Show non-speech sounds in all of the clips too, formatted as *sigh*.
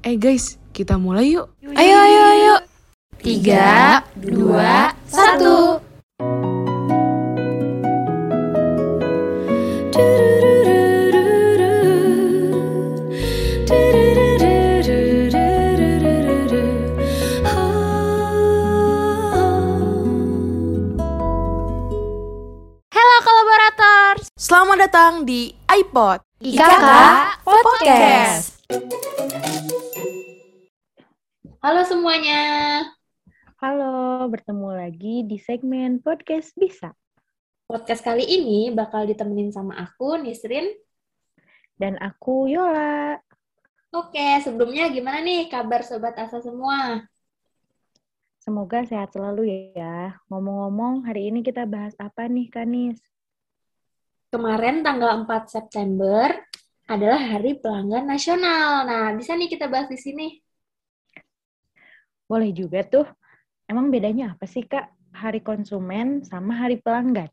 Eh guys, kita mulai yuk. Ayo, ayo, ayo. Tiga, dua, satu. Kolaborators. Selamat datang di iPod. IKK Podcast. Halo semuanya. Halo, bertemu lagi di segmen podcast bisa. Podcast kali ini bakal ditemenin sama aku, Nisrin. Dan aku Yola. Oke, sebelumnya gimana nih kabar Sobat Asa semua? Semoga sehat selalu ya. Ngomong-ngomong, hari ini kita bahas apa nih, Kanis? Kemarin tanggal 4 September adalah Hari Pelanggan Nasional. Nah, bisa nih kita bahas di sini. Boleh juga tuh. Emang bedanya apa sih, Kak? Hari konsumen sama hari pelanggan?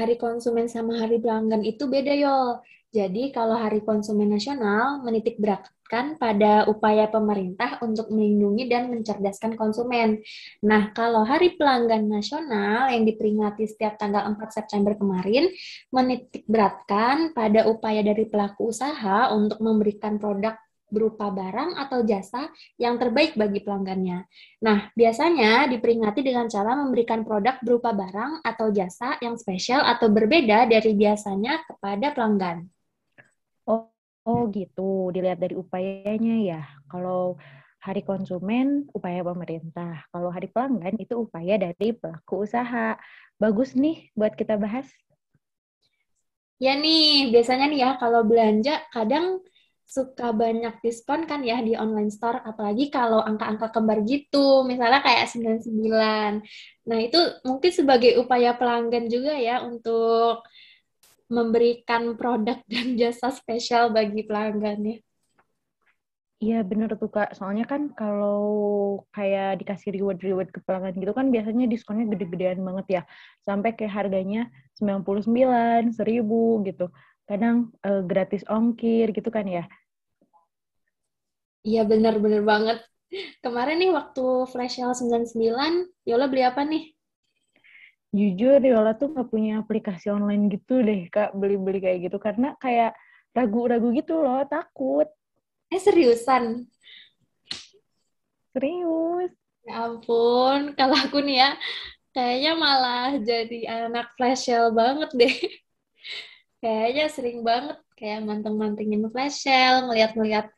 Hari konsumen sama hari pelanggan itu beda, Yol. Jadi, kalau Hari Konsumen Nasional menitik beratkan pada upaya pemerintah untuk melindungi dan mencerdaskan konsumen. Nah, kalau Hari Pelanggan Nasional yang diperingati setiap tanggal 4 September kemarin menitik beratkan pada upaya dari pelaku usaha untuk memberikan produk berupa barang atau jasa yang terbaik bagi pelanggannya. Nah, biasanya diperingati dengan cara memberikan produk berupa barang atau jasa yang spesial atau berbeda dari biasanya kepada pelanggan. Oh, oh gitu. Dilihat dari upayanya ya. Kalau hari konsumen, upaya pemerintah. Kalau hari pelanggan, itu upaya dari pelaku usaha. Bagus nih buat kita bahas. Ya nih, biasanya nih ya kalau belanja kadang suka banyak diskon kan ya di online store, apalagi kalau angka-angka kembar gitu, misalnya kayak 99. Nah, itu mungkin sebagai upaya pelanggan juga ya untuk memberikan produk *laughs* dan jasa spesial bagi pelanggannya. Iya bener tuh Kak, soalnya kan kalau kayak dikasih reward-reward ke pelanggan gitu kan biasanya diskonnya gede-gedean banget ya. Sampai kayak harganya 99, 1000 gitu. Kadang eh, gratis ongkir gitu kan ya. Iya bener-bener banget. Kemarin nih waktu flash sale 99, Yola beli apa nih? Jujur Yola tuh nggak punya aplikasi online gitu deh Kak, beli-beli kayak gitu. Karena kayak ragu-ragu gitu loh, takut. Eh seriusan? Serius. Ya ampun, *laughs* kalau aku nih ya, kayaknya malah jadi anak flash sale banget deh. *laughs* Kayaknya sering banget kayak manteng-mantengin flash sale, ngeliat-ngeliat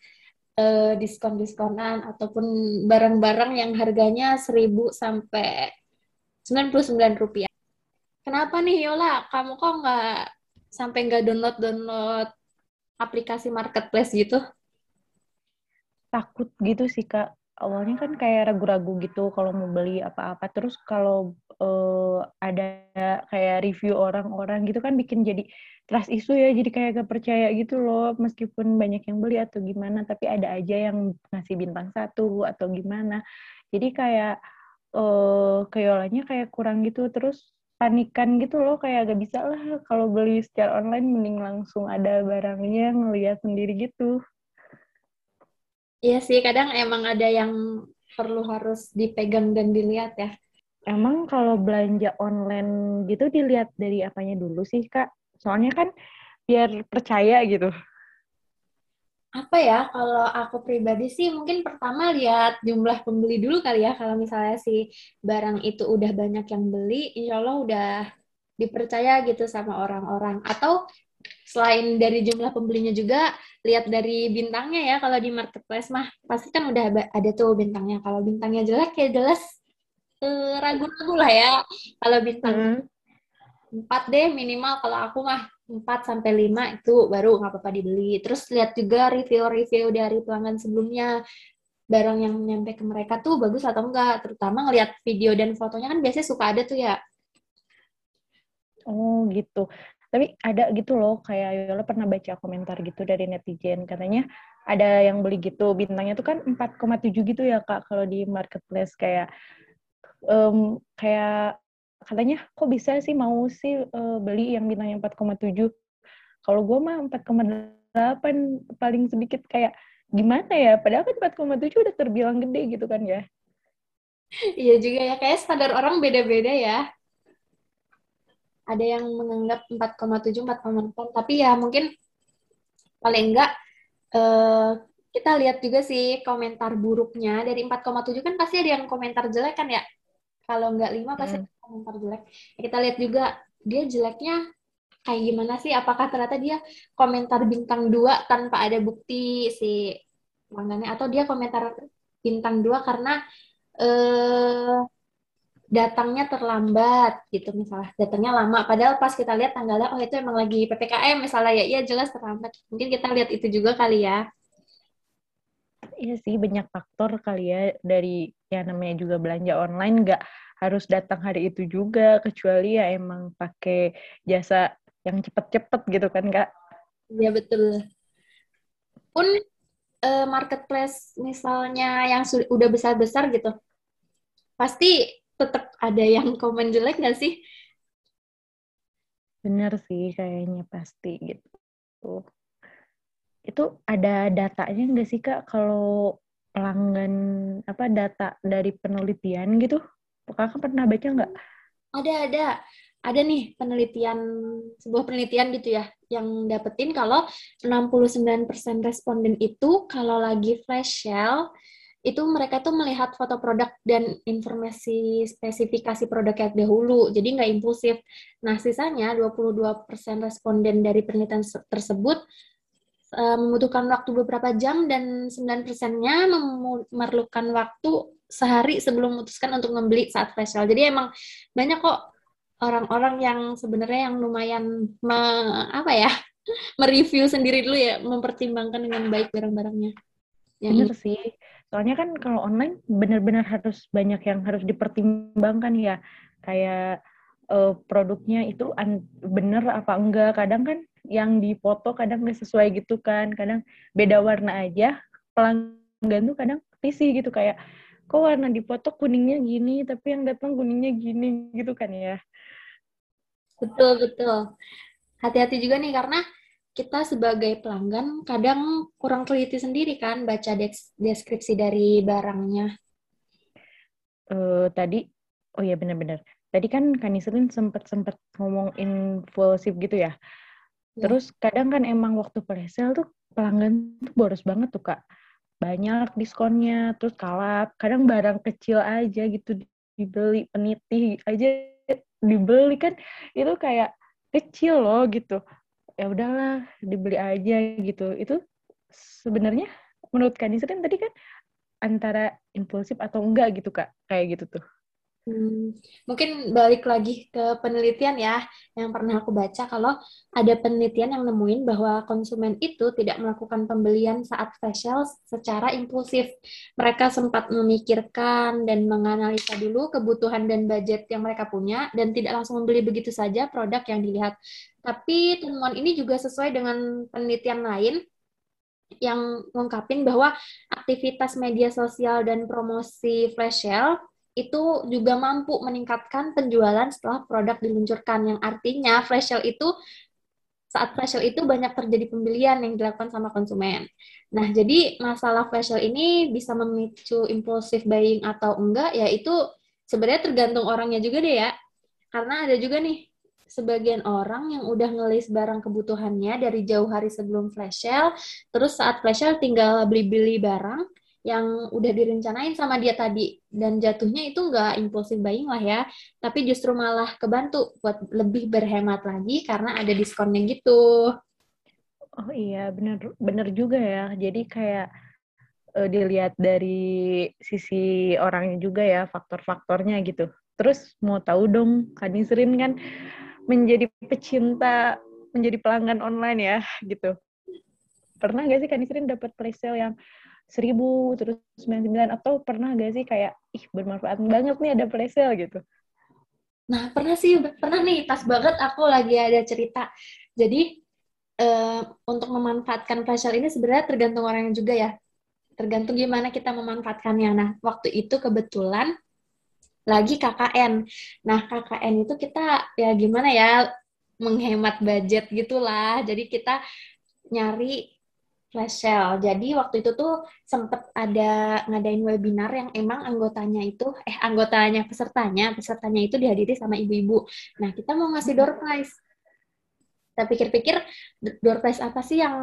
eh, diskon-diskonan ataupun barang-barang yang harganya 1000 sampai 99 rupiah. Kenapa nih Yola? Kamu kok nggak sampai nggak download-download aplikasi marketplace gitu? Takut gitu sih Kak. Awalnya kan kayak ragu-ragu gitu kalau mau beli apa-apa. Terus kalau eh, ada kayak review orang-orang gitu kan bikin jadi trust isu ya. Jadi kayak gak percaya gitu loh. Meskipun banyak yang beli atau gimana. Tapi ada aja yang ngasih bintang satu atau gimana. Jadi kayak eh keyolanya kayak kurang gitu. Terus panikan gitu loh. Kayak gak bisa lah kalau beli secara online mending langsung ada barangnya ngeliat sendiri gitu. Iya sih, kadang emang ada yang perlu harus dipegang dan dilihat ya. Emang kalau belanja online gitu dilihat dari apanya dulu sih, Kak? Soalnya kan biar percaya gitu. Apa ya, kalau aku pribadi sih mungkin pertama lihat jumlah pembeli dulu kali ya. Kalau misalnya si barang itu udah banyak yang beli, insya Allah udah dipercaya gitu sama orang-orang. Atau selain dari jumlah pembelinya juga, lihat dari bintangnya ya. Kalau di marketplace mah pasti kan udah ada tuh bintangnya. Kalau bintangnya jelek ya jelas eh, ragu-ragu lah ya. Kalau bintang Mm. 4 deh minimal kalau aku mah 4 sampai 5 itu baru nggak apa-apa dibeli. Terus lihat juga review-review dari pelanggan sebelumnya. Barang yang nyampe ke mereka tuh bagus atau enggak. Terutama ngelihat video dan fotonya kan biasanya suka ada tuh ya. Oh gitu. Tapi ada gitu loh, kayak Yola pernah baca komentar gitu dari netizen. Katanya ada yang beli gitu, bintangnya tuh kan 4,7 gitu ya Kak, kalau di marketplace. Kayak, em, kayak katanya kok bisa sih mau sih eh, beli yang bintangnya 4,7. Kalau gue mah 4,8 paling sedikit kayak gimana ya padahal kan 4,7 udah terbilang gede gitu kan ya iya juga ya kayak standar orang beda-beda ya ada yang menganggap 4,7 4,8 tapi ya mungkin paling enggak uh, kita lihat juga sih komentar buruknya. Dari 4,7 kan pasti ada yang komentar jelek kan ya? Kalau nggak 5 pasti hmm. komentar jelek. Ya, kita lihat juga dia jeleknya kayak gimana sih? Apakah ternyata dia komentar bintang 2 tanpa ada bukti si pelanggannya? Atau dia komentar bintang 2 karena eh datangnya terlambat gitu misalnya datangnya lama. Padahal pas kita lihat tanggalnya oh itu emang lagi ppkm misalnya. Ya iya jelas terlambat. Mungkin kita lihat itu juga kali ya. Iya sih banyak faktor kali ya. Dari ya namanya juga belanja online nggak harus datang hari itu juga. Kecuali ya emang pakai jasa yang cepet-cepet gitu kan kak? Iya betul. Pun uh, marketplace misalnya yang udah besar-besar gitu, pasti tetap ada yang komen jelek nggak sih? Bener sih kayaknya pasti gitu itu ada datanya nggak sih kak kalau pelanggan apa data dari penelitian gitu? Kakak pernah baca nggak? Ada ada ada nih penelitian sebuah penelitian gitu ya yang dapetin kalau 69% responden itu kalau lagi flash sale itu mereka tuh melihat foto produk dan informasi spesifikasi produk yang dahulu, jadi nggak impulsif. Nah, sisanya 22% responden dari penelitian tersebut uh, membutuhkan waktu beberapa jam dan 9 persennya memerlukan waktu sehari sebelum memutuskan untuk membeli saat sale. Jadi emang banyak kok orang-orang yang sebenarnya yang lumayan me, apa ya *laughs* mereview sendiri dulu ya, mempertimbangkan dengan baik barang-barangnya. Ya, Bener sih. Soalnya kan kalau online benar-benar harus banyak yang harus dipertimbangkan ya. Kayak uh, produknya itu bener apa enggak. Kadang kan yang di foto kadang nggak sesuai gitu kan kadang beda warna aja pelanggan tuh kadang risih gitu kayak kok warna di foto kuningnya gini tapi yang datang kuningnya gini gitu kan ya betul betul hati-hati juga nih karena kita sebagai pelanggan kadang kurang teliti sendiri kan baca deskripsi dari barangnya uh, tadi oh ya benar-benar tadi kan Kaniselin sempat sempat ngomong impulsif gitu ya Ya. Terus kadang kan emang waktu presale tuh pelanggan tuh boros banget tuh kak. Banyak diskonnya, terus kalap. Kadang barang kecil aja gitu dibeli, peniti aja dibeli kan itu kayak kecil loh gitu. Ya udahlah dibeli aja gitu. Itu sebenarnya menurut Kak Nisrin tadi kan antara impulsif atau enggak gitu kak kayak gitu tuh Hmm, mungkin balik lagi ke penelitian ya, yang pernah aku baca kalau ada penelitian yang nemuin bahwa konsumen itu tidak melakukan pembelian saat facial secara impulsif. Mereka sempat memikirkan dan menganalisa dulu kebutuhan dan budget yang mereka punya dan tidak langsung membeli begitu saja produk yang dilihat. Tapi temuan ini juga sesuai dengan penelitian lain yang mengungkapin bahwa aktivitas media sosial dan promosi flash sale itu juga mampu meningkatkan penjualan setelah produk diluncurkan yang artinya flash sale itu saat flash sale itu banyak terjadi pembelian yang dilakukan sama konsumen. Nah, jadi masalah flash sale ini bisa memicu impulsif buying atau enggak ya itu sebenarnya tergantung orangnya juga deh ya. Karena ada juga nih sebagian orang yang udah ngelis barang kebutuhannya dari jauh hari sebelum flash sale, terus saat flash sale tinggal beli-beli barang, yang udah direncanain sama dia tadi. Dan jatuhnya itu nggak impulsif buying lah ya. Tapi justru malah kebantu buat lebih berhemat lagi karena ada diskonnya gitu. Oh iya bener bener juga ya. Jadi kayak uh, dilihat dari sisi orangnya juga ya faktor-faktornya gitu. Terus mau tahu dong Kanisrin kan menjadi pecinta menjadi pelanggan online ya gitu. Pernah gak sih Kanisrin dapat presale yang seribu terus sembilan sembilan atau pernah gak sih kayak ih bermanfaat banget nih ada presale gitu? Nah pernah sih pernah nih pas banget aku lagi ada cerita. Jadi uh, untuk memanfaatkan presale ini sebenarnya tergantung orangnya juga ya. Tergantung gimana kita memanfaatkannya. Nah waktu itu kebetulan lagi KKN nah KKN itu kita ya gimana ya menghemat budget gitulah. Jadi kita nyari flash sale. Jadi waktu itu tuh sempet ada ngadain webinar yang emang anggotanya itu, eh anggotanya, pesertanya, pesertanya itu dihadiri sama ibu-ibu. Nah, kita mau ngasih door prize. Kita pikir-pikir, door prize apa sih yang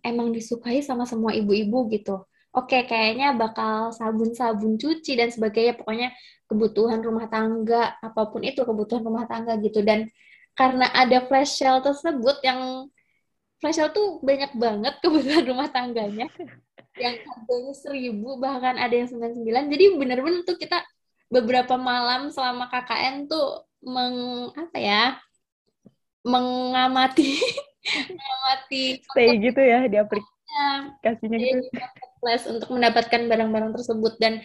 emang disukai sama semua ibu-ibu gitu. Oke, kayaknya bakal sabun-sabun cuci dan sebagainya. Pokoknya kebutuhan rumah tangga, apa pun itu kebutuhan rumah tangga gitu. Dan karena ada flash sale tersebut yang flash sale tuh banyak banget kebutuhan rumah tangganya. Yang harganya seribu bahkan ada yang sembilan sembilan jadi bener-bener tuh kita beberapa malam selama KKN tuh meng apa ya mengamati *laughs* mengamati stay gitu ya di aplikasinya gitu. marketplace untuk mendapatkan barang-barang tersebut. Dan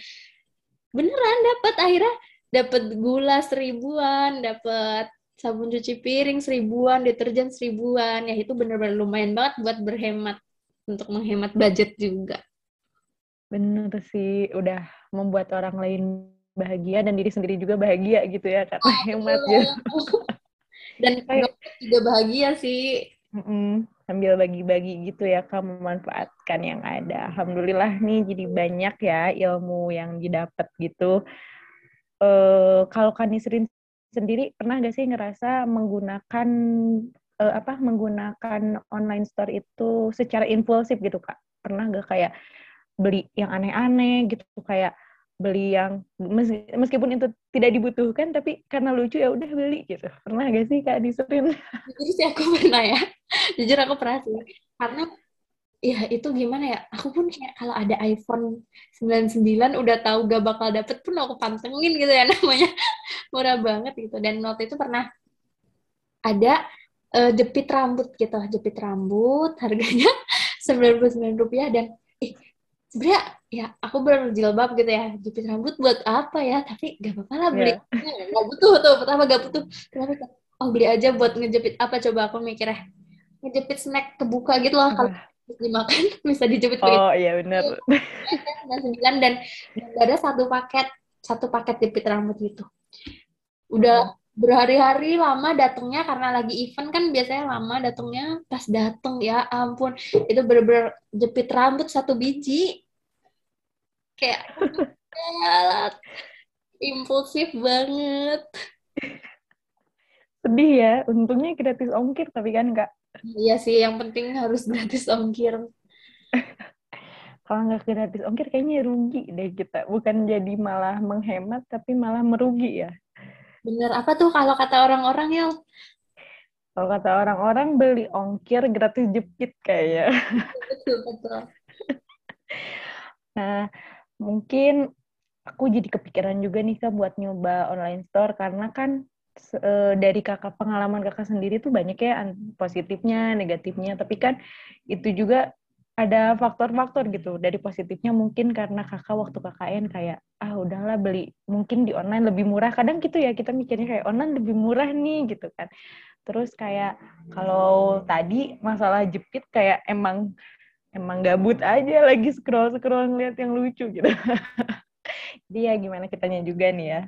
beneran dapat akhirnya dapat gula seribuan dapat sabun cuci piring seribuan, deterjen seribuan, ya itu bener-bener lumayan banget buat berhemat untuk menghemat budget juga. Bener sih, udah membuat orang lain bahagia dan diri sendiri juga bahagia gitu ya karena oh, hemat gitu. *laughs* Dan juga bahagia sih. Mm-mm, sambil bagi-bagi gitu ya kamu memanfaatkan yang ada. Alhamdulillah nih jadi banyak ya ilmu yang didapat gitu. Uh, kalau Kanisrin sendiri pernah gak sih ngerasa menggunakan uh, apa menggunakan online store itu secara impulsif gitu kak? Pernah gak kayak beli yang aneh-aneh gitu kayak beli yang meskipun itu tidak dibutuhkan tapi karena lucu ya udah beli gitu. Pernah gak sih kak diserin jujur sih aku pernah ya. Jujur aku pernah sih. Karena ya itu gimana ya? Aku pun kayak kalau ada iPhone 99 udah tahu gak bakal dapet pun aku pantengin gitu ya *laughs* namanya. Murah banget gitu. Dan waktu itu pernah ada uh, jepit rambut gitu. Jepit rambut *laughs* harganya 99 rupiah dan ih sebenarnya ya aku jilbab gitu ya. Jepit rambut buat apa ya? Tapi gak apa-apa lah beli. Yeah. gak butuh tuh. Pertama gak butuh. Kenapa oh beli aja buat ngejepit apa? Coba aku mikirnya. Ngejepit snack kebuka gitu loh. Kalau dimakan *laughs* bisa dijepit oh iya benar dan sembilan dan ada satu paket satu paket jepit rambut itu udah berhari-hari lama datangnya karena lagi event kan biasanya lama datangnya pas dateng ya ampun. Itu bener-bener jepit rambut satu biji. Kayak impulsif banget. Sedih ya untungnya gratis ongkir tapi kan kak Iya sih, yang penting harus *laughs* gratis ongkir. Kalau nggak gratis ongkir kayaknya rugi deh kita. Bukan jadi malah menghemat, tapi malah merugi ya. Bener, apa tuh kalau kata orang-orang ya? Kalau kata orang-orang beli ongkir gratis jepit kayaknya. *laughs* Betul, betul. nah, mungkin aku jadi kepikiran juga nih Kak buat nyoba online store karena kan uh, dari kakak pengalaman kakak sendiri tuh banyak ya positifnya, negatifnya, tapi kan itu juga ada faktor-faktor gitu. Dari positifnya mungkin karena kakak waktu KKN kayak ah udahlah beli mungkin di online lebih murah. Kadang gitu ya kita mikirnya kayak online lebih murah nih gitu kan. Terus kayak kalau tadi masalah jepit kayak emang emang gabut aja lagi scroll scroll ngeliat yang lucu gitu. *laughs* Jadi ya gimana kitanya juga nih. Ya,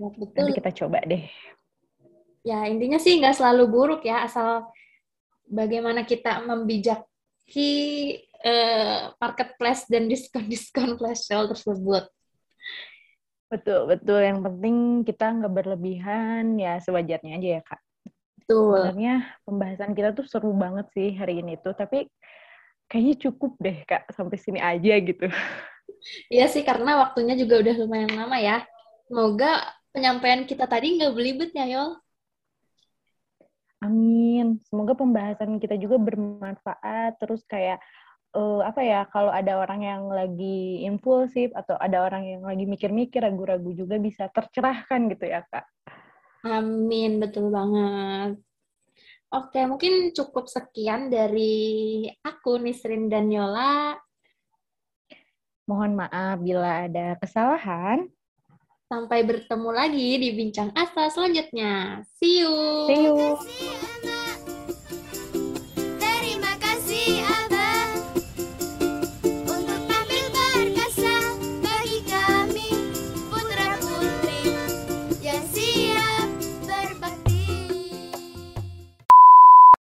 betul. Nanti kita coba deh. Ya, intinya sih nggak selalu buruk ya, asal bagaimana kita membijaki uh, marketplace dan diskon-diskon flash sale tersebut. Betul, betul. Yang penting kita nggak berlebihan, ya sewajarnya aja ya, Kak. Betul. Sebenarnya pembahasan kita tuh seru banget sih hari ini tuh, tapi kayaknya cukup deh, Kak, sampai sini aja gitu. Iya sih, karena waktunya juga udah lumayan lama ya. Semoga penyampaian kita tadi nggak belibet ya, Yol. Amin. Semoga pembahasan kita juga bermanfaat. Terus kayak uh, apa ya? Kalau ada orang yang lagi impulsif atau ada orang yang lagi mikir-mikir, ragu-ragu juga bisa tercerahkan gitu ya, Kak. Amin, betul banget. Oke, mungkin cukup sekian dari aku, Nisrin dan Yola. Mohon maaf bila ada kesalahan. Sampai bertemu lagi di Bincang Asa selanjutnya. See you! See you!